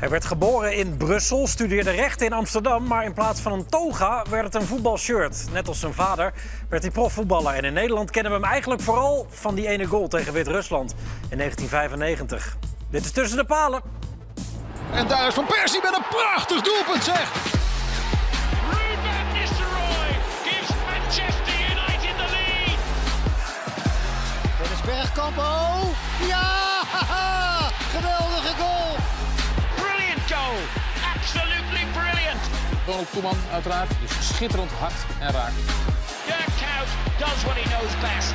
Hij werd geboren in Brussel, studeerde rechten in Amsterdam, maar in plaats van een toga werd het een voetbalshirt. Net als zijn vader werd hij profvoetballer. En in Nederland kennen we hem eigenlijk vooral van die ene goal tegen Wit-Rusland in 1995. Dit is tussen de palen. En daar is Van Persie met een prachtig doelpunt, zeg. Manchester United the lead. Dennis Bergkamp, oh. Ja, Ronald Koeman uiteraard. Dus schitterend hard en raak. Dirk Kuyt does what he knows best.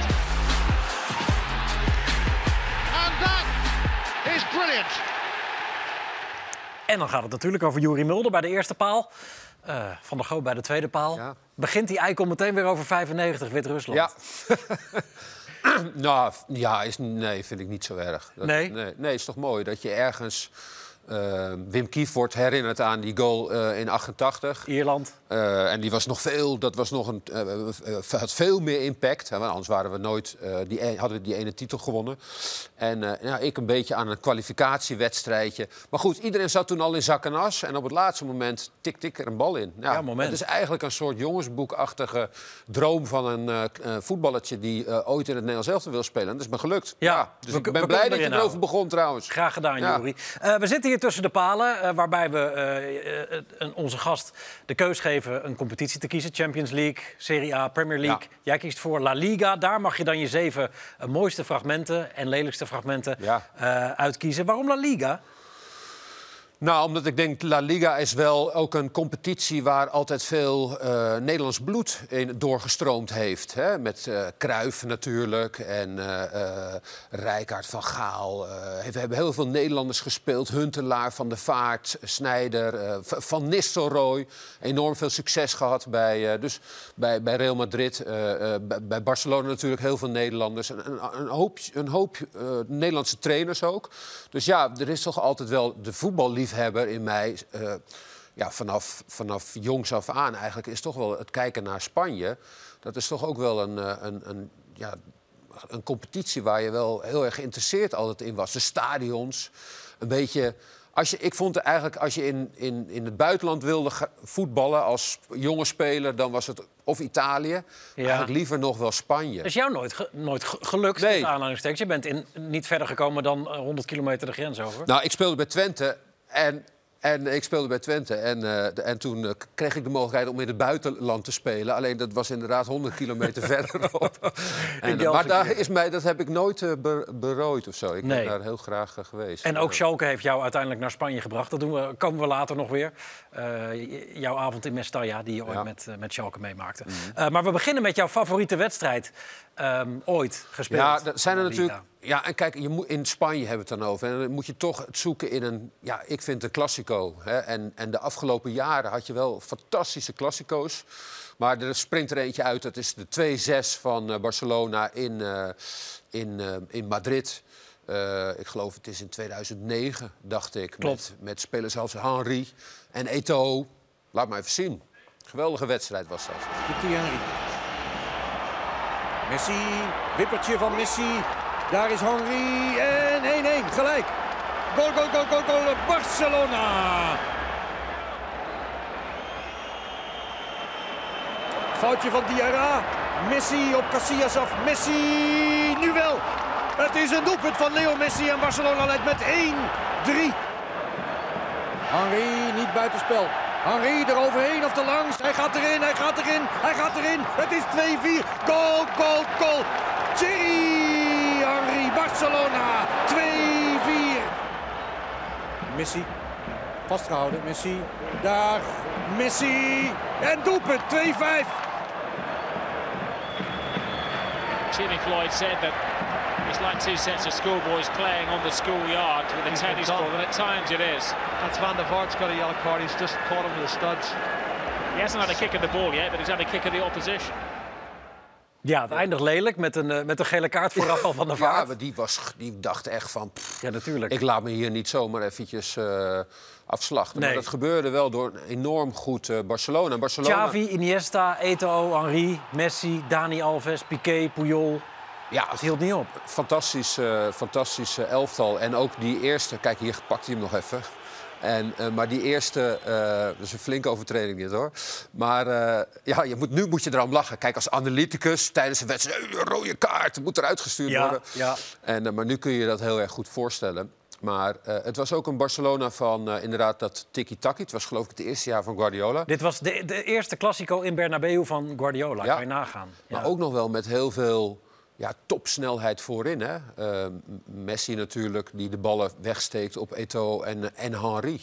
And that is brilliant. En dan gaat het natuurlijk over Juri Mulder bij de eerste paal. Eh, van der Goot bij de tweede paal. Ja. Begint die eikel meteen weer over 95, Wit-Rusland. Ja. nou, ja, is, nee, vind ik niet zo erg. Dat, Nee? nee? Nee, is toch mooi dat je ergens... eh, Wim Kief wordt herinnerd aan die goal eh, in 88. Ierland. Eh, en die was nog veel, dat was nog een, had veel meer impact. Hè, want anders waren we nooit, die, e- hadden we die ene titel gewonnen. En ja, ik een beetje aan een kwalificatiewedstrijdje. Maar goed, iedereen zat toen al in zak en as. En op het laatste moment tik tik er een bal in. Ja, moment. Het is eigenlijk een soort jongensboekachtige droom van een voetballertje... die ooit in het Nederlands elftal wil spelen. En dat is me gelukt. Ja, dus we ik ben blij dat je erover houden. begon trouwens. Graag gedaan. Eh, we zitten hier tussen de palen, eh, waarbij we eh, eh, onze gast de keus geven een competitie te kiezen. Champions League, Serie A, Premier League. Ja. Jij kiest voor La Liga. Daar mag je dan je zeven mooiste fragmenten en lelijkste fragmenten Ja. uitkiezen. Waarom La Liga? Nou, omdat ik denk, La Liga is wel ook een competitie waar altijd veel eh, Nederlands bloed in doorgestroomd heeft. Hè? Met Kruif natuurlijk en eh Rijkaard van Gaal. We hebben heel veel Nederlanders gespeeld. Huntelaar, Van der Vaart, Snijder, Van Nistelrooy. Enorm veel succes gehad bij, dus bij, bij Real Madrid. bij, Barcelona natuurlijk heel veel Nederlanders. Een, een, een hoop, een hoop Nederlandse trainers ook. Dus ja, er is toch altijd wel de voetballiefhebber in mij. eh, ja, vanaf, vanaf jongs af aan eigenlijk is toch wel het kijken naar Spanje. Dat is toch ook wel een, eh, een, een, ja, een competitie waar je wel heel erg geïnteresseerd altijd in was. De stadions, een beetje... Als je, ik vond eigenlijk, als je in, in, in het buitenland wilde voetballen als jonge speler... dan was het of Italië, eigenlijk liever nog wel Spanje. Dat is jou nooit, ge- nooit ge- gelukt, Nee. aanhalingstekens. Je bent in, niet verder gekomen dan eh, 100 kilometer de grens over. Nou, ik speelde bij Twente en, en ik speelde bij Twente. En, eh, de- en toen eh, kreeg ik de mogelijkheid om in het buitenland te spelen. Alleen dat was inderdaad 100 kilometer verderop. En, Delft maar daar is mij, dat heb ik nooit eh, be- berooid of zo. Ik Nee. ben daar heel graag eh, geweest. En ook. Schalke heeft jou uiteindelijk naar Spanje gebracht. Dat doen we, komen we later nog weer. Eh, jouw avond in Mestalla, die je ooit Ja. met, eh, met Schalke meemaakte. Eh, maar we beginnen met jouw favoriete wedstrijd ehm, ooit gespeeld. Ja, dat zijn er natuurlijk. Ja, en kijk, je moet, in Spanje hebben we het dan over. En dan moet je toch het zoeken in een. Ja, ik vind een Classico. Hè. En, en de afgelopen jaren had je wel fantastische Classico's. Maar er springt er eentje uit. Dat is de 2-6 van eh, Barcelona in, eh, in, eh, in Madrid. Ik geloof het is in 2009, dacht ik. Klopt. Met, met spelers als Henry en Eto'o. Laat maar even zien. Geweldige wedstrijd was dat. Henry. Messi, wippertje van Messi. Daar is Henry en 1-1, gelijk. Goal, goal, goal, goal, goal, Barcelona. Foutje van Diarra. Messi op Casillas af. Messi, nu wel. Het is een doelpunt van Leo Messi en Barcelona leidt met 1-3. Henry niet buitenspel. Henry eroverheen of te langs. Hij gaat erin, hij gaat erin, hij gaat erin. Het is 2-4. Goal, goal, goal. Thierry Barcelona. 2-4. Messi. Vastgehouden, Messi. Daar, Messi. En doelpunt, 2-5. Jimmy Floyd said that it's like two sets of schoolboys playing on the schoolyard with a tennis ball, and at times it is. That's Van der Vaart's got a yellow card. He's just caught him with the studs. He hasn't had a kick at the ball yet, but he's had a kick at the opposition. Ja, het eindigt lelijk met een, eh, met een gele kaart vooraf al van de Ja, vaart. maar die, was, die dacht echt van... pff, Ja, natuurlijk. Ik laat me hier niet zomaar eventjes eh, afslachten. Nee. Maar dat gebeurde wel door een enorm goed eh, Barcelona. Barcelona Xavi, Iniesta, Eto'o, Henry, Messi, Dani Alves, Piqué, Puyol. Ja, Het hield niet op. fantastisch, eh, fantastisch eh, elftal. En ook die eerste, kijk hier pakt hij hem nog even. En, eh, maar die eerste, eh, dat is een flinke overtreding dit hoor. Maar eh, ja, je moet, nu moet je erom lachen. Kijk, als analyticus tijdens een wedstrijd, een rode kaart, moet eruit gestuurd Ja, worden. ja. En, maar nu kun je dat heel erg goed voorstellen. Maar het was ook een Barcelona van inderdaad dat tiki-taki. Het was geloof ik het eerste jaar van Guardiola. Dit was de, de eerste Classico in Bernabeu van Guardiola. Ja. Kan je nagaan. Ja. Maar ook nog wel met heel veel ja, topsnelheid voorin. Hè? Eh, Messi natuurlijk, die de ballen wegsteekt op Eto'o en, en Henry.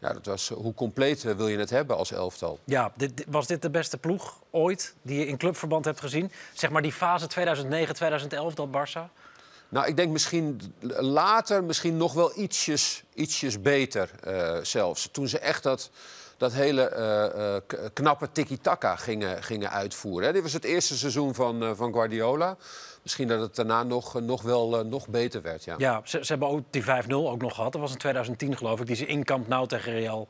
Ja, dat was, hoe compleet eh, wil je het hebben als elftal? Ja, dit, was dit de beste ploeg ooit die je in clubverband hebt gezien? Zeg maar die fase 2009-2011, dat Barça? Nou, ik denk misschien later misschien nog wel ietsjes, ietsjes beter eh, zelfs. Toen ze echt dat, dat hele eh, eh, knappe tiki-taka gingen, gingen uitvoeren. Hè. Dit was het eerste seizoen van, eh, van Guardiola. Misschien dat het daarna nog, nog wel nog beter werd, ja. Ja, ze, ze hebben ook die 5-0 ook nog gehad. Dat was in 2010 geloof ik, die ze in Kamp Nou tegen Real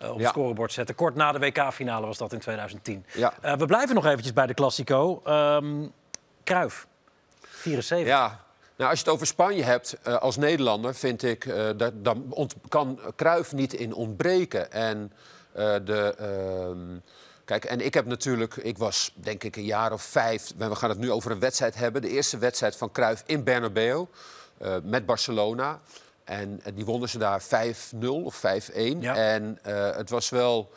op het Ja. scorebord zetten. Kort na de WK-finale was dat in 2010. Ja. We blijven nog eventjes bij de Classico. Ehm Kruif, 74. Ja, nou, als je het over Spanje hebt, als Nederlander vind ik, eh dat, ont- kan Kruif niet in ontbreken. En, de, ehm, kijk, en ik heb natuurlijk, ik was denk ik een jaar of vijf, we gaan het nu over een wedstrijd hebben. De eerste wedstrijd van Kruif in Bernabeu eh, met Barcelona. En, eh, die wonnen ze daar 5-0 of 5-1. Ja. En eh, het was wel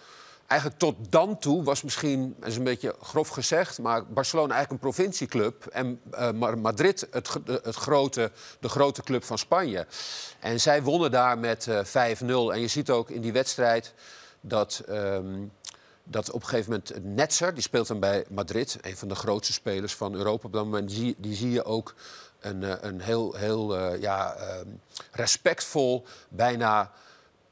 eigenlijk tot dan toe was misschien, dat is een beetje grof gezegd, maar Barcelona eigenlijk een provincieclub en eh, Ma- Madrid het, het grote, de grote club van Spanje. En zij wonnen daar met eh 5-0. En je ziet ook in die wedstrijd dat, ehm, dat op een gegeven moment Netzer, die speelt dan bij Madrid, een van de grootste spelers van Europa op dat moment, die, die zie je ook een, eh, een heel, heel eh, ja, ehm, respectvol, bijna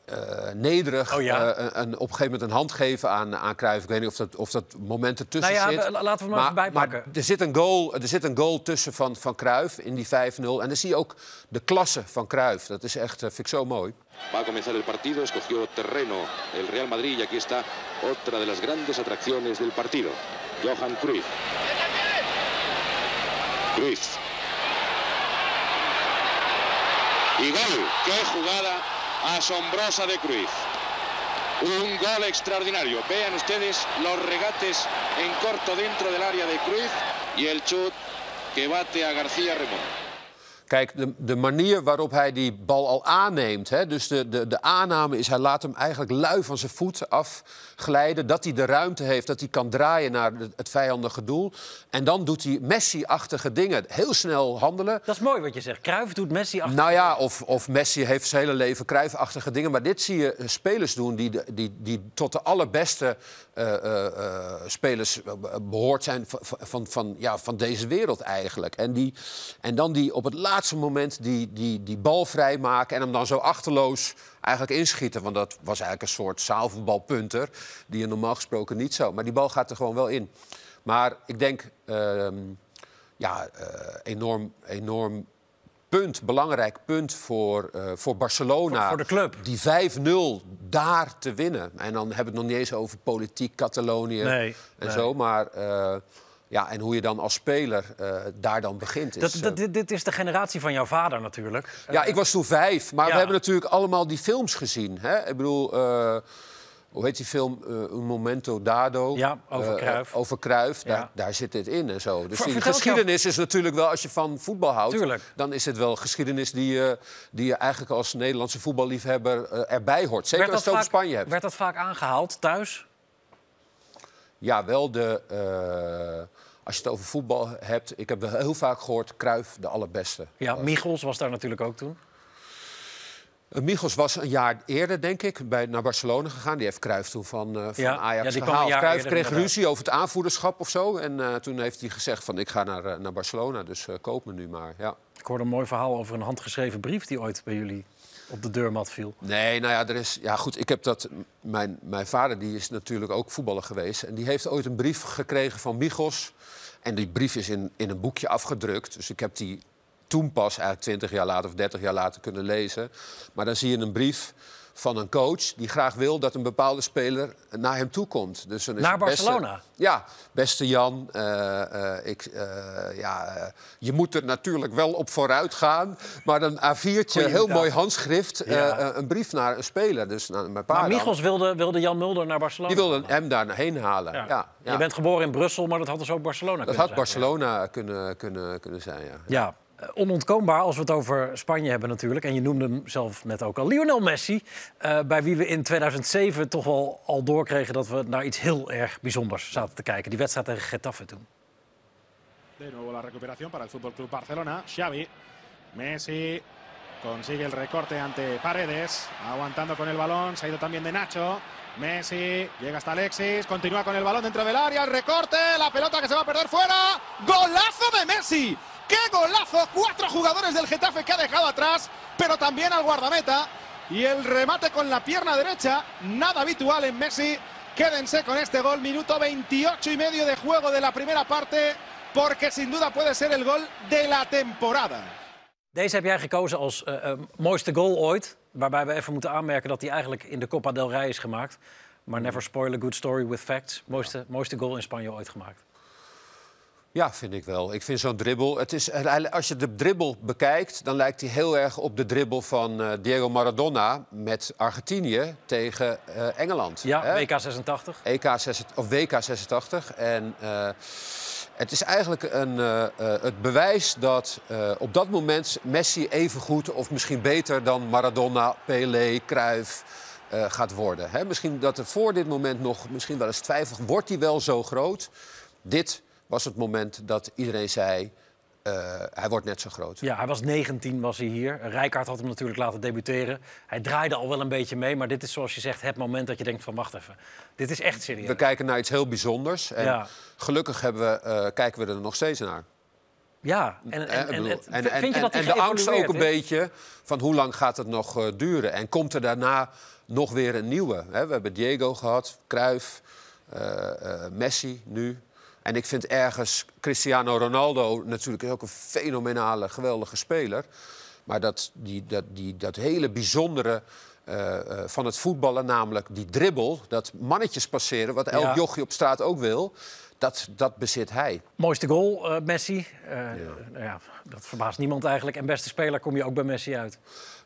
eh, nederig Oh ja? eh, een, een- op een gegeven moment een hand geven aan, aan Cruijff. Ik weet niet of dat, of dat moment ertussen Nou ja, zit. la- laten we hem even bijpakken. Maar er zit een goal, er zit een goal tussen van, van Cruijff in die 5-0. En dan zie je ook de klasse van Cruijff. Dat is echt, eh, vind ik zo mooi. Va a comenzar el partido, escogió terreno el Real Madrid y aquí está otra de las grandes atracciones del partido, Johan Cruyff. Cruyff. Y gol, qué jugada asombrosa de Cruyff. Un gol extraordinario. Vean ustedes los regates en corto dentro del área de Cruyff y el chut que bate a García Remón. Kijk, de, de manier waarop hij die bal al aanneemt. Hè, dus de, de, de aanname is, hij laat hem eigenlijk lui van zijn voet afglijden. Dat hij de ruimte heeft, dat hij kan draaien naar het, vijandige doel. En dan doet hij Messi-achtige dingen. Heel snel handelen. Dat is mooi wat je zegt. Kruif doet Messi achter. Nou ja, of, of Messi heeft zijn hele leven kruifachtige dingen. Maar dit zie je eh, spelers doen die, die, die tot de allerbeste eh, eh, spelers eh, behoord zijn van, van, van, ja, van deze wereld eigenlijk. En, die, en dan die op het laatste moment die, die, die bal vrijmaken en hem dan zo achterloos eigenlijk inschieten. Want dat was eigenlijk een soort zaalvoetbalpunter die je normaal gesproken niet zo. Maar die bal gaat er gewoon wel in. Maar ik denk, ehm, ja, eh, enorm, enorm punt, belangrijk punt voor, eh, voor Barcelona. Voor- voor de club. Die 5-0 daar te winnen. En dan hebben we het nog niet eens over politiek Catalonië Nee, en nee. zo. Maar eh, ja, en hoe je dan als speler eh, daar dan begint. Is, Dat, eh, dat, dit, dit is de generatie van jouw vader natuurlijk. ja, ik was toen vijf. Maar ja. we hebben natuurlijk allemaal die films gezien. Hè? Ik bedoel, eh, hoe heet die film? Eh, Un Momento Dado. Ja, over Eh, Cruijff. over Cruijff. Daar, Ja. daar zit dit in en zo. Dus Ver- die geschiedenis is natuurlijk wel, als je van voetbal houdt... Tuurlijk. dan is het wel geschiedenis die, je die je eigenlijk als Nederlandse voetballiefhebber eh, erbij hoort. Zeker als je het over Spanje hebt. werd dat vaak aangehaald thuis? Ja, wel de... eh, als je het over voetbal hebt... Ik heb wel heel vaak gehoord, Cruijff de allerbeste. Ja, Michels was daar natuurlijk ook toen. Uh, Michels was een jaar eerder, denk ik, bij, naar Barcelona gegaan. Die heeft Cruijff toen van, eh, van Ja, Ajax ja, gehaald. Cruijff kreeg inderdaad. ruzie over het aanvoerderschap of zo. En eh, toen heeft hij gezegd van ik ga naar, eh, naar Barcelona, dus eh, koop me nu maar. Ja. Ik hoorde een mooi verhaal over een handgeschreven brief die ooit bij jullie op de deurmat viel. Nee, nou ja, er is, ja goed, ik heb dat, mijn, mijn vader die is natuurlijk ook voetballer geweest. En die heeft ooit een brief gekregen van Michels. En die brief is in, in een boekje afgedrukt. Dus ik heb die toen pas, eigenlijk 20 jaar later of 30 jaar later, kunnen lezen. Maar dan zie je een brief van een coach die graag wil dat een bepaalde speler naar hem toe komt. Dus dan is Naar beste- Barcelona? ja, beste Jan, eh, eh, ik, eh, ja, je moet er natuurlijk wel op vooruit gaan. Maar een A4'tje, heel mooi handschrift, Ja. een brief naar een speler. Dus naar mijn Maar. Michels wilde, wilde Jan Mulder naar Barcelona. Die wilde hem daar heen halen. Ja. Ja. Ja, Je bent geboren in Brussel, maar dat had dus ook Barcelona Dat kunnen had zijn. Barcelona kunnen, kunnen, kunnen zijn, ja. Eh, onontkoombaar als we het over Spanje hebben natuurlijk. En je noemde hem zelf net ook al. Lionel Messi, eh, bij wie we in 2007 toch wel al doorkregen... dat we naar iets heel erg bijzonders zaten te kijken. Die wedstrijd tegen Getafe toen. De nuevo la recuperación para el Fútbol Club Barcelona. Xavi. Messi consigue el recorte ante Paredes. Aguantando con el balón. Se ha ido también de Nacho. Messi llega hasta Alexis. Continúa con el balón dentro del área. El recorte. La pelota que se va a perder fuera. ¡Golazo de Messi! ¡Qué golazo! Cuatro jugadores del Getafe que ha dejado atrás. Pero también al guardameta. Y el remate con la pierna derecha. Nada habitual en Messi. Quédense con este gol. Minuto 28 y medio de juego de la primera parte. Porque sin duda puede ser el gol de la temporada. Deze heb jij gekozen als eh, eh, mooiste goal ooit. Waarbij we even moeten aanmerken dat hij eigenlijk in de Copa del Rey is gemaakt. Maar never spoil a good story with facts. Mooiste, mooiste goal in Spanje ooit gemaakt. Ja, vind ik wel. Ik vind zo'n dribbel... Het is, als je de dribbel bekijkt, dan lijkt hij heel erg op de dribbel van eh, Diego Maradona... met Argentinië tegen eh, Engeland. Ja, hè? WK 86. EK 86, of WK 86. En eh, het is eigenlijk een, het bewijs dat op dat moment Messi even goed of misschien beter dan Maradona, Pelé, Cruyff gaat worden. Hè? Misschien dat er voor dit moment nog misschien wel eens twijfel, wordt hij wel zo groot? Dit was het moment dat iedereen zei, eh, hij wordt net zo groot. Ja, hij was 19 was hij hier. Rijkaard had hem natuurlijk laten debuteren. Hij draaide al wel een beetje mee, maar dit is zoals je zegt het moment dat je denkt van wacht even. Dit is echt serieus. We kijken naar iets heel bijzonders. En Ja. gelukkig hebben we, eh, kijken we er nog steeds naar. Ja, en, en, en, het- en, vind en, je dat en, de angst ook een beetje van hoe lang gaat het nog eh, duren? En komt er daarna nog weer een nieuwe? Hè? We hebben Diego gehad, Cruyff, eh, eh, Messi nu. En ik vind ergens Cristiano Ronaldo natuurlijk ook een fenomenale, geweldige speler. Maar dat, die, dat, die, dat hele bijzondere eh, eh, van het voetballen, namelijk die dribbel, dat mannetjes passeren, wat elk Ja. jochie op straat ook wil, dat, dat bezit hij. Mooiste goal, eh, Messi. Nou ja, dat verbaast niemand eigenlijk. En beste speler kom je ook bij Messi uit.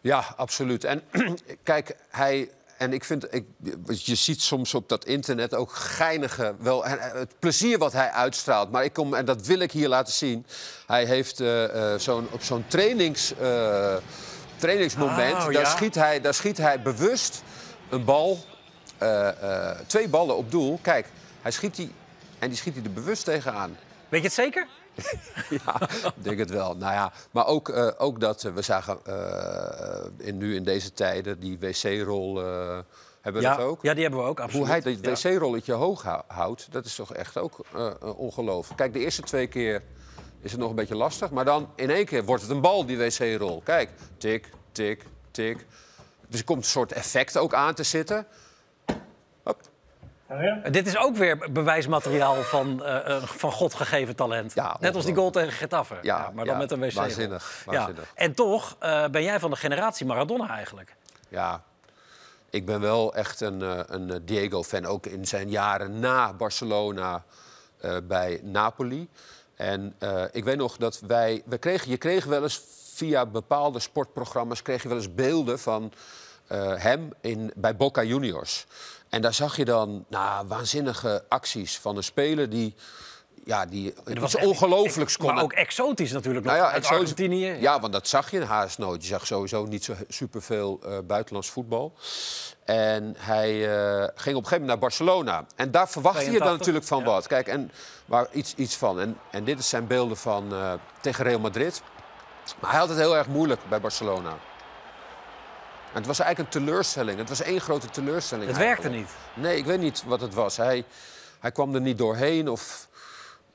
Ja, absoluut. En kijk, hij. En ik vind, ik, je ziet soms op dat internet ook geinige, wel, het plezier wat hij uitstraalt. Maar ik kom, en dat wil ik hier laten zien. Hij heeft eh, eh, zo'n, op zo'n trainings, eh, trainingsmoment, Oh, daar, ja. schiet hij, daar schiet hij bewust een bal, twee ballen op doel. Kijk, hij schiet die, en die schiet hij er bewust tegenaan. Weet je het zeker? Ja, ik denk het wel. Nou ja, maar ook, eh, ook dat eh, we zagen eh, in, nu in deze tijden die wc-rol. hebben we Ja, dat ook? ja, die hebben we ook, absoluut. Hoe hij dat wc-rolletje hoog hou- houdt, dat is toch echt ook ongelooflijk. Kijk, de eerste twee keer is het nog een beetje lastig. Maar dan in één keer wordt het een bal, die wc-rol. Kijk, tik, tik, tik. Dus er komt een soort effect ook aan te zitten. Hop. Eh, Dit is ook weer bewijsmateriaal van, eh, eh, van God gegeven talent. Ja, Net als die goal tegen Getafe. Ja, maar dan ja, met een wc. waanzinnig, waanzinnig. En toch eh, ben jij van de generatie Maradona eigenlijk. Ja, ik ben wel echt een, eh, een Diego-fan. Ook in zijn jaren na Barcelona eh, bij Napoli. En eh, ik weet nog dat wij... We kregen, je kreeg wel eens via bepaalde sportprogramma's... kreeg je wel eens beelden van eh, hem in, bij Boca Juniors. En daar zag je dan nou, waanzinnige acties van een speler die... Ja, die was ongelooflijks kon. Maar ook exotisch natuurlijk nog. Nou ja, exotisch- Argentinië. Ja, want dat zag je haast nooit. Je zag sowieso niet zo superveel eh buitenlands voetbal. En hij eh, ging op een gegeven moment naar Barcelona. En daar verwachtte je dan 82, natuurlijk van ja. wat. Kijk, en waar iets, iets van. En, en dit zijn beelden van eh, tegen Real Madrid. Maar hij had het heel erg moeilijk bij Barcelona. En het was eigenlijk een teleurstelling. Het was één grote teleurstelling. Het werkte niet. Nee, ik weet niet wat het was. Hij, hij kwam er niet doorheen of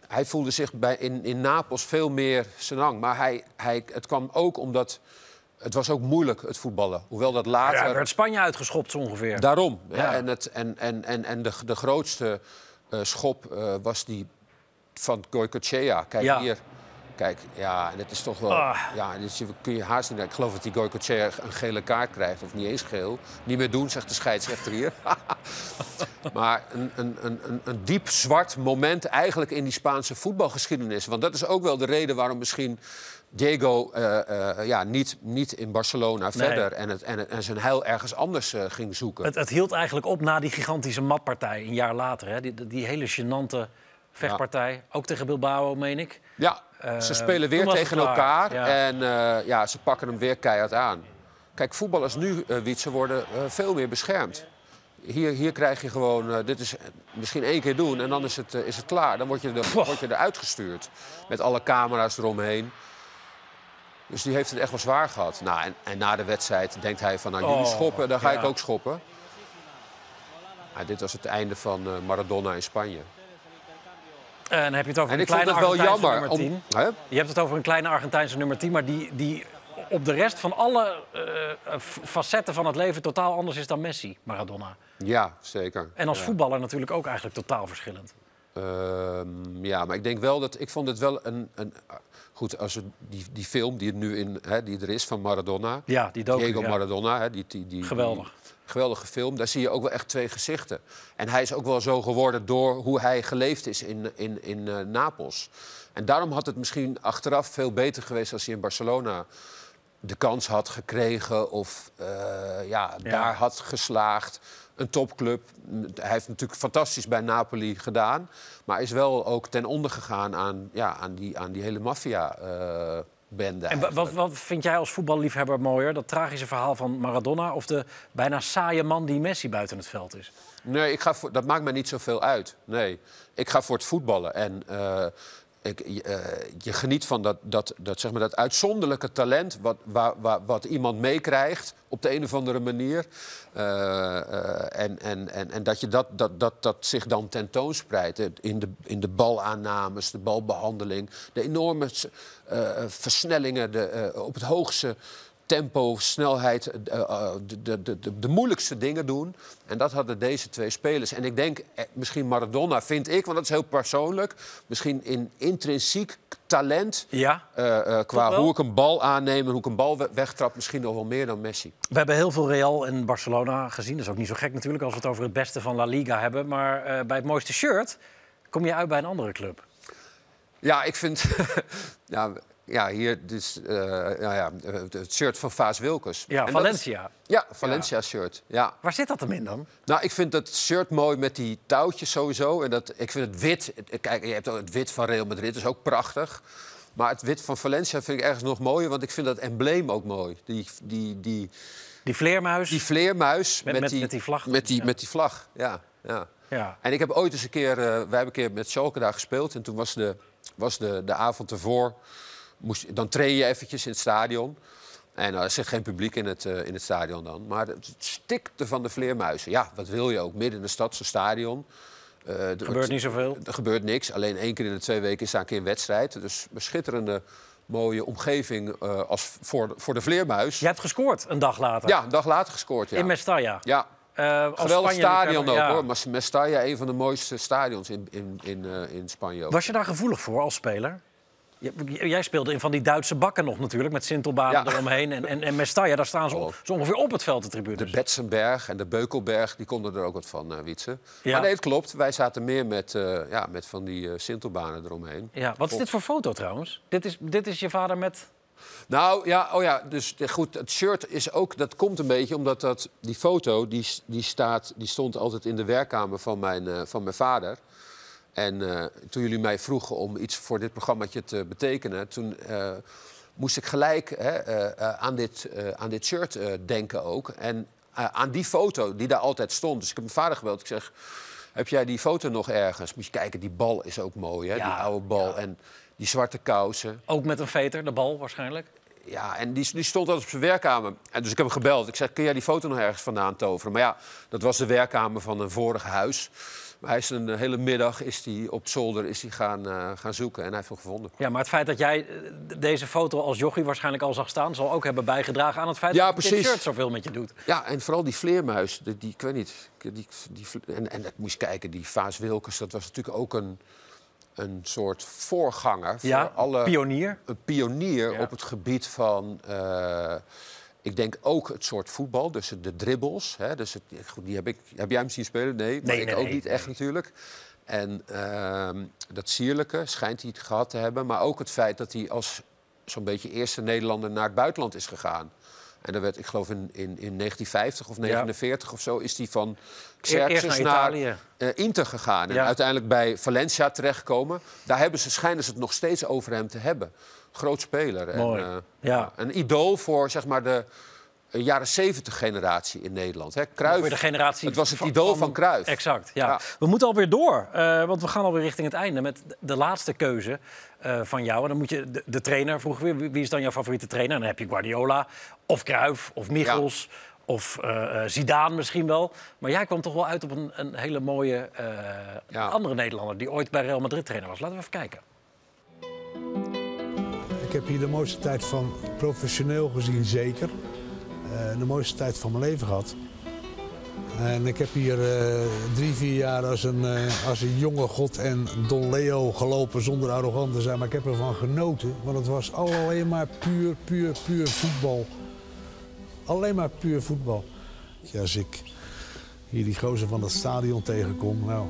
hij voelde zich bij, in, in Napels veel meer zijn hang. Maar hij, hij, het kwam ook omdat het was ook moeilijk, het voetballen. Hoewel dat later... Ja, werd Spanje uitgeschopt zo ongeveer. Daarom. Ja. En, het, en, en, en, en de, de grootste eh, schop eh, was die van Goycochea. Kijk Ja. hier. Kijk, ja, en het is toch wel... Ah. Ja, dus je, kun je haast niet... Ik geloof dat die Goycochea een gele kaart krijgt, of niet eens geel. Niet meer doen, zegt de scheidsrechter hier. maar een, een, een, een- een diep zwart moment eigenlijk in die Spaanse voetbalgeschiedenis. Want dat is ook wel de reden waarom misschien Diego eh, eh, ja, niet, niet in Barcelona verder... En, het, en, het- en zijn heil ergens anders eh, ging zoeken. Het, het hield eigenlijk op na die gigantische matpartij een jaar later. Hè? Die, die hele gênante vechtpartij. Ook tegen Bilbao, meen ik. Ja, Eh, ze spelen weer tegen elkaar en eh, ja, ze pakken hem weer keihard aan. Kijk, voetballers nu, eh Wietse, worden veel meer beschermd. Hier, hier krijg je gewoon, dit is misschien één keer doen en dan is het, is het klaar. Dan word je, er, word je eruit gestuurd met alle camera's eromheen. Dus die heeft het echt wel zwaar gehad. Nou, en, en na de wedstrijd denkt hij van, nou, jullie Oh, schoppen, dan ga ja. ik ook schoppen. Maar dit was het einde van Maradona in Spanje. En dan heb je het over En een kleine Argentijnse jammer. nummer 10. Om, hè? Je hebt het over een kleine Argentijnse nummer 10, maar die, die op de rest van alle eh, f- facetten van het leven totaal anders is dan Messi, Maradona. Ja, zeker. En als Ja. voetballer natuurlijk ook eigenlijk totaal verschillend. Ehm, ja, maar ik denk wel dat ik vond het wel een. een goed, als we die, die film die, er nu in, hè, die er is van Maradona. Ja, die docu, Diego ja. Maradona, hè, die, die, die, Geweldig. die geweldige film. Daar zie je ook wel echt twee gezichten. En hij is ook wel zo geworden door hoe hij geleefd is in, in, in eh, Napels. En daarom had het misschien achteraf veel beter geweest als hij in Barcelona de kans had gekregen of eh, ja, Ja. daar had geslaagd. Een topclub. Hij heeft natuurlijk fantastisch bij Napoli gedaan. Maar is wel ook ten onder gegaan aan, ja, aan, die, aan die hele En wa- wat, wat vind jij als voetballiefhebber mooier? Dat tragische verhaal van Maradona of de bijna saaie man die Messi buiten het veld is? Nee, ik ga voor, dat maakt mij niet zoveel uit. Nee, ik ga voor het voetballen. En eh, ik, je, eh, je geniet van dat, dat, dat, zeg maar, dat uitzonderlijke talent... Wat, waar, wat iemand meekrijgt op de een of andere manier. Eh, eh, en, en, en, en dat, je dat, dat, dat, dat zich dan tentoonspreidt in de, in de balaannames, de balbehandeling... de enorme versnellingen de, op het hoogste tempo, snelheid, eh, eh, de, de, de, de, de moeilijkste dingen doen. En dat hadden deze twee spelers. En ik denk, eh, misschien Maradona, vind ik, want dat is heel persoonlijk... misschien in intrinsiek talent, Ja. eh, eh, qua hoe ik een bal aanneem... en hoe ik een bal we- wegtrap, misschien nog wel meer dan Messi. We hebben heel veel Real en Barcelona gezien. Dat is ook niet zo gek natuurlijk als we het over het beste van La Liga hebben. Maar eh, bij het mooiste shirt kom je uit bij een andere club. Ja, ik vind... ja, ja, hier dus, eh, nou ja, het shirt van Vaas Wilkes. Ja, En dat is- Valencia. ja, Valencia-shirt, ja. Waar zit dat hem in dan? Nou, ik vind dat shirt mooi met die touwtjes sowieso. En dat, ik vind het wit... Kijk, je hebt ook het wit van Real Madrid, dat is ook prachtig. Maar het wit van Valencia vind ik ergens nog mooier... want ik vind dat embleem ook mooi. Die, die, die, Die vleermuis. die vleermuis Met- met- met die vlag. Met die, Ja. met die vlag, ja. ja. Ja. En ik heb ooit eens een keer... eh, wij hebben een keer met Schalke daar gespeeld. En toen was de, was de, de avond ervoor... Moest, dan train je eventjes in het stadion. En eh, er zit geen publiek in het, eh, in het stadion dan. Maar het stikte van de vleermuizen. Ja, wat wil je ook? Midden in de stad, zo'n stadion. Eh, er Gebeurt niet zoveel. Er gebeurt niks. Alleen één keer in de twee weken is daar een keer een wedstrijd. Dus een schitterende, mooie omgeving als voor, de- voor de vleermuis. Je hebt gescoord een dag later. Ja, een dag later gescoord, ja. In Mestalla. Ja, als geweldig stadion ook, ja. hoor. Maar Mestalla, een van de mooiste stadions in, in, in, in Spanje ook. Was je daar gevoelig voor als speler? Jij speelde in van die Duitse bakken nog natuurlijk, met Sintelbanen Ja. eromheen. En, en, en Mestalla, daar staan ze, Oh. zo ongeveer op het veld, de De tribunes. Betsenberg en de Beukelberg, die konden er ook wat van, eh Wietse. Ja. Maar nee, het klopt. Wij zaten meer met, eh, ja, met van die eh Sintelbanen eromheen. Ja, wat is dit voor foto trouwens? Dit is, dit is je vader met... Nou ja, oh ja, dus goed, het shirt is ook, dat komt een beetje omdat dat, die foto, die, die, staat, die stond altijd in de werkkamer van mijn, van mijn vader. En eh, toen jullie mij vroegen om iets voor dit programmaatje te betekenen, toen eh, moest ik gelijk hè, eh, aan, dit, aan dit shirt denken ook. En aan die foto die daar altijd stond. Dus ik heb mijn vader gebeld. Ik zeg, heb jij die foto nog ergens? Moet je kijken, die bal is ook mooi, hè? die oude bal. En die zwarte kousen. Ook met een veter, de bal waarschijnlijk. Ja, en die, die stond altijd op zijn werkkamer. En dus ik heb hem gebeld. Ik zeg, kun jij die foto nog ergens vandaan toveren? Maar ja, dat was de werkkamer van een vorig huis. Maar hij is een hele middag is die op zolder is die gaan, eh, gaan zoeken en hij heeft hem gevonden. Ja, maar het feit dat jij eh, deze foto als jochie waarschijnlijk al zag staan... zal ook hebben bijgedragen aan het feit Ja, dat dit precies. shirt zoveel met je doet. Ja, en vooral die vleermuis, die, die ik weet niet. Die, die, en, en dat moest je kijken, die Vaas Wilkes, dat was natuurlijk ook een, een soort voorganger voor Ja, alle pionier. een pionier Ja. op het gebied van. eh, ik denk ook het soort voetbal, dus de dribbles. Hè, dus het, goed, die heb, ik, heb jij hem zien spelen? Nee, maar Nee, ik nee, ook nee, niet echt nee. natuurlijk. En ehm, dat sierlijke schijnt hij gehad te hebben. Maar ook het feit dat hij als zo'n beetje eerste Nederlander naar het buitenland is gegaan. En dan werd, ik geloof in, in, in 1950 of 49 of zo, is hij van Xerxes eerst naar naar, eh, Inter gegaan. En uiteindelijk bij Valencia terechtgekomen. Daar hebben ze, schijnen ze het nog steeds over hem te hebben. Groot speler. Mooi. En, eh, Ja. Een idool voor zeg maar, de eh, jaren 70 generatie in Nederland. Hè. De generatie het was het idool van, Cruijff. Exact, ja. Ja. We moeten alweer door, eh, want we gaan alweer richting het einde met de- laatste keuze van jou. En dan moet je de, de trainer vroegen weer. Wie is dan jouw favoriete trainer? En dan heb je Guardiola, of Cruijff, of Michels, of eh, eh, Zidane misschien wel. Maar jij kwam toch wel uit op een, een hele mooie Ja. andere Nederlander... die ooit bij Real Madrid trainer was. Laten we even kijken. Ik heb hier de mooiste tijd van professioneel gezien, zeker. Eh, de mooiste tijd van mijn leven gehad. En ik heb hier eh, drie, vier jaar als een, eh, als een jonge god en Don Leo gelopen zonder arrogant te zijn. Maar ik heb ervan genoten, want het was alleen maar puur, puur, puur voetbal. Alleen maar puur voetbal. Als ik hier die gozer van dat stadion tegenkom, nou,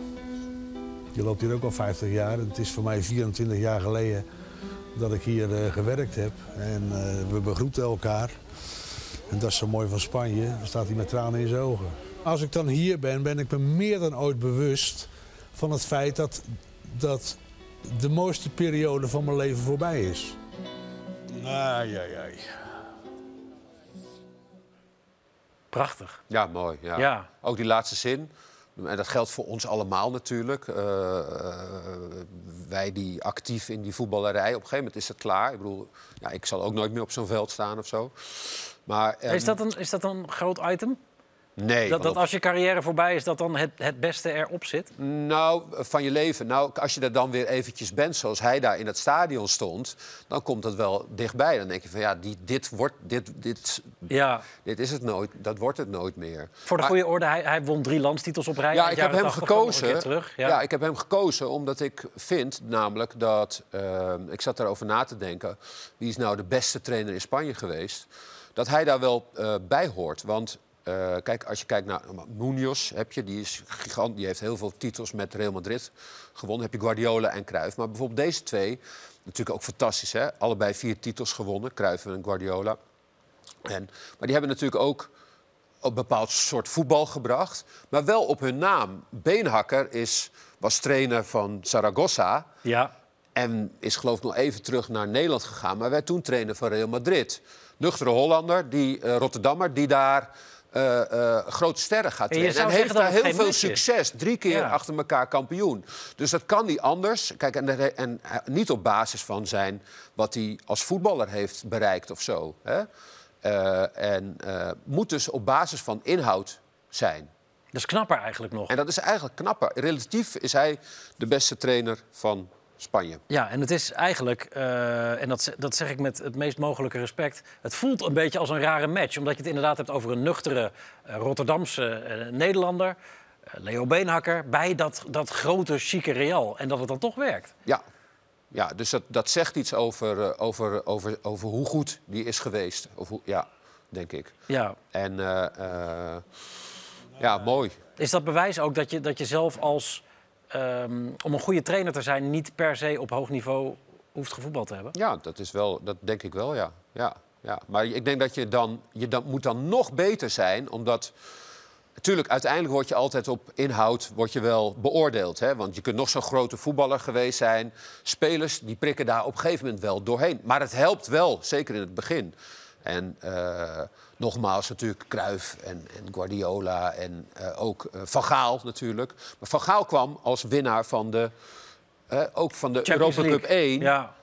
je loopt hier ook al 50 jaar. En het is voor mij 24 jaar geleden dat ik hier eh, gewerkt heb. En eh, we begroeten elkaar. En dat is zo mooi van Spanje. Dan staat hij met tranen in zijn ogen. Als ik dan hier ben, ben ik me meer dan ooit bewust van het feit dat, dat de mooiste periode van mijn leven voorbij is. Ai, ai, ai. Prachtig. Ja, mooi. Ja. Ja. Ook die laatste zin. En dat geldt voor ons allemaal natuurlijk. Eh, eh, wij die actief in die voetballerij. Op een gegeven moment is het klaar. Ik bedoel, ja, ik zal ook nooit meer op zo'n veld staan of zo. Maar, ehm, Is dat een, is dat een groot item? Nee. Dat, als je carrière voorbij is, dat dan het, het beste erop zit? Nou, van je leven. Nou, als je er dan weer eventjes bent, zoals hij daar in het stadion stond... dan komt dat wel dichtbij. Dan denk je van, ja, die, dit, wordt, dit, dit, Ja. dit is het nooit. Dat wordt het nooit meer. Voor de Maar- goede orde, hij, hij won drie landstitels op rij. Ja, ik heb hem 80 kwam nog een gekozen. terug. Ja. Ja. ik heb hem gekozen omdat ik vind, namelijk dat. eh, ik zat daarover na te denken. Wie is nou de beste trainer in Spanje geweest? Dat hij daar wel eh, bij hoort. Want eh, kijk, als je kijkt naar Munoz, heb je, die is gigant. Die heeft heel veel titels met Real Madrid gewonnen. Heb je Guardiola en Cruijff. Maar bijvoorbeeld deze twee, natuurlijk ook fantastisch, hè? Allebei vier titels gewonnen, Cruijff en Guardiola. En, maar die hebben natuurlijk ook een bepaald soort voetbal gebracht. Maar wel op hun naam. Beenhakker is, was trainer van Zaragoza. Ja. En is geloof ik nog even terug naar Nederland gegaan. Maar werd toen trainer van Real Madrid. Nuchtere Hollander, die, eh, Rotterdammer, die daar eh, grote sterren gaat En trainen. En heeft daar heel veel succes. Drie keer Ja. achter elkaar kampioen. Dus dat kan niet anders. Kijk, en, en eh, niet op basis van zijn wat hij als voetballer heeft bereikt of zo. Hè? En moet dus op basis van inhoud zijn. Dat is knapper eigenlijk nog. En dat is eigenlijk knapper. Relatief is hij de beste trainer van Spanje. Ja, en het is eigenlijk, eh, en dat, dat zeg ik met het meest mogelijke respect... het voelt een beetje als een rare match. Omdat je het inderdaad hebt over een nuchtere eh, Rotterdamse eh, Nederlander... Leo Beenhakker, bij dat, dat grote, chique Real. En dat het dan toch werkt. Ja, ja dus dat, dat zegt iets over, over, over, over hoe goed die is geweest. Of hoe, ja, denk ik. Ja. En ja, mooi. Is dat bewijs ook dat je, dat je zelf als... ehm, om een goede trainer te zijn, niet per se op hoog niveau hoeft gevoetbald te hebben? Ja, dat is wel, dat denk ik wel, ja. ja, ja. Maar ik denk dat je dan, je dan moet dan nog beter zijn, omdat... Natuurlijk, uiteindelijk word je altijd op inhoud word je wel beoordeeld. Hè? Want je kunt nog zo'n grote voetballer geweest zijn. Spelers die prikken daar op een gegeven moment wel doorheen. Maar het helpt wel, zeker in het begin. En eh, nogmaals natuurlijk Cruijff en, en Guardiola en eh, ook eh, Van Gaal natuurlijk. Maar Van Gaal kwam als winnaar van de, ook van de Champions Europa Cup League. 1. Ja.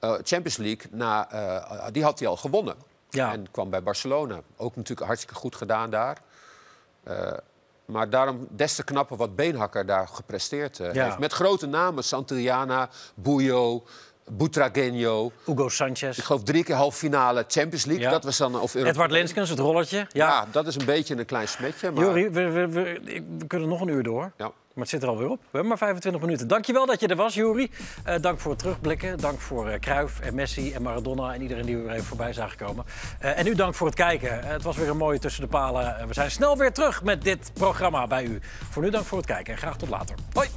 Champions League, na, die had hij al gewonnen. Ja. En kwam bij Barcelona. Ook natuurlijk hartstikke goed gedaan daar. Maar daarom des te knapper wat Beenhakker daar gepresteerd Ja. heeft. Met grote namen, Santillana, Bouyo, Butragueño. Hugo Sanchez. Ik geloof drie keer halve finale Champions League. Ja. Dat was dan, of Edward Lenskens, het rolletje. Ja. Ja, dat is een beetje een klein smetje. Maar... Jori, we, we, we, ik- we kunnen nog een uur door. Ja. Maar het zit er alweer op. We hebben maar 25 minuten. Dankjewel dat je er was, Jori. Eh, dank voor het terugblikken. Dank voor Cruijff en Messi en Maradona en iedereen die we even voorbij zagen komen. Eh, en u dank voor het kijken. Het was weer een mooie tussen de palen. We zijn snel weer terug met dit programma bij u. Voor nu dank voor het kijken en graag tot later. Hoi!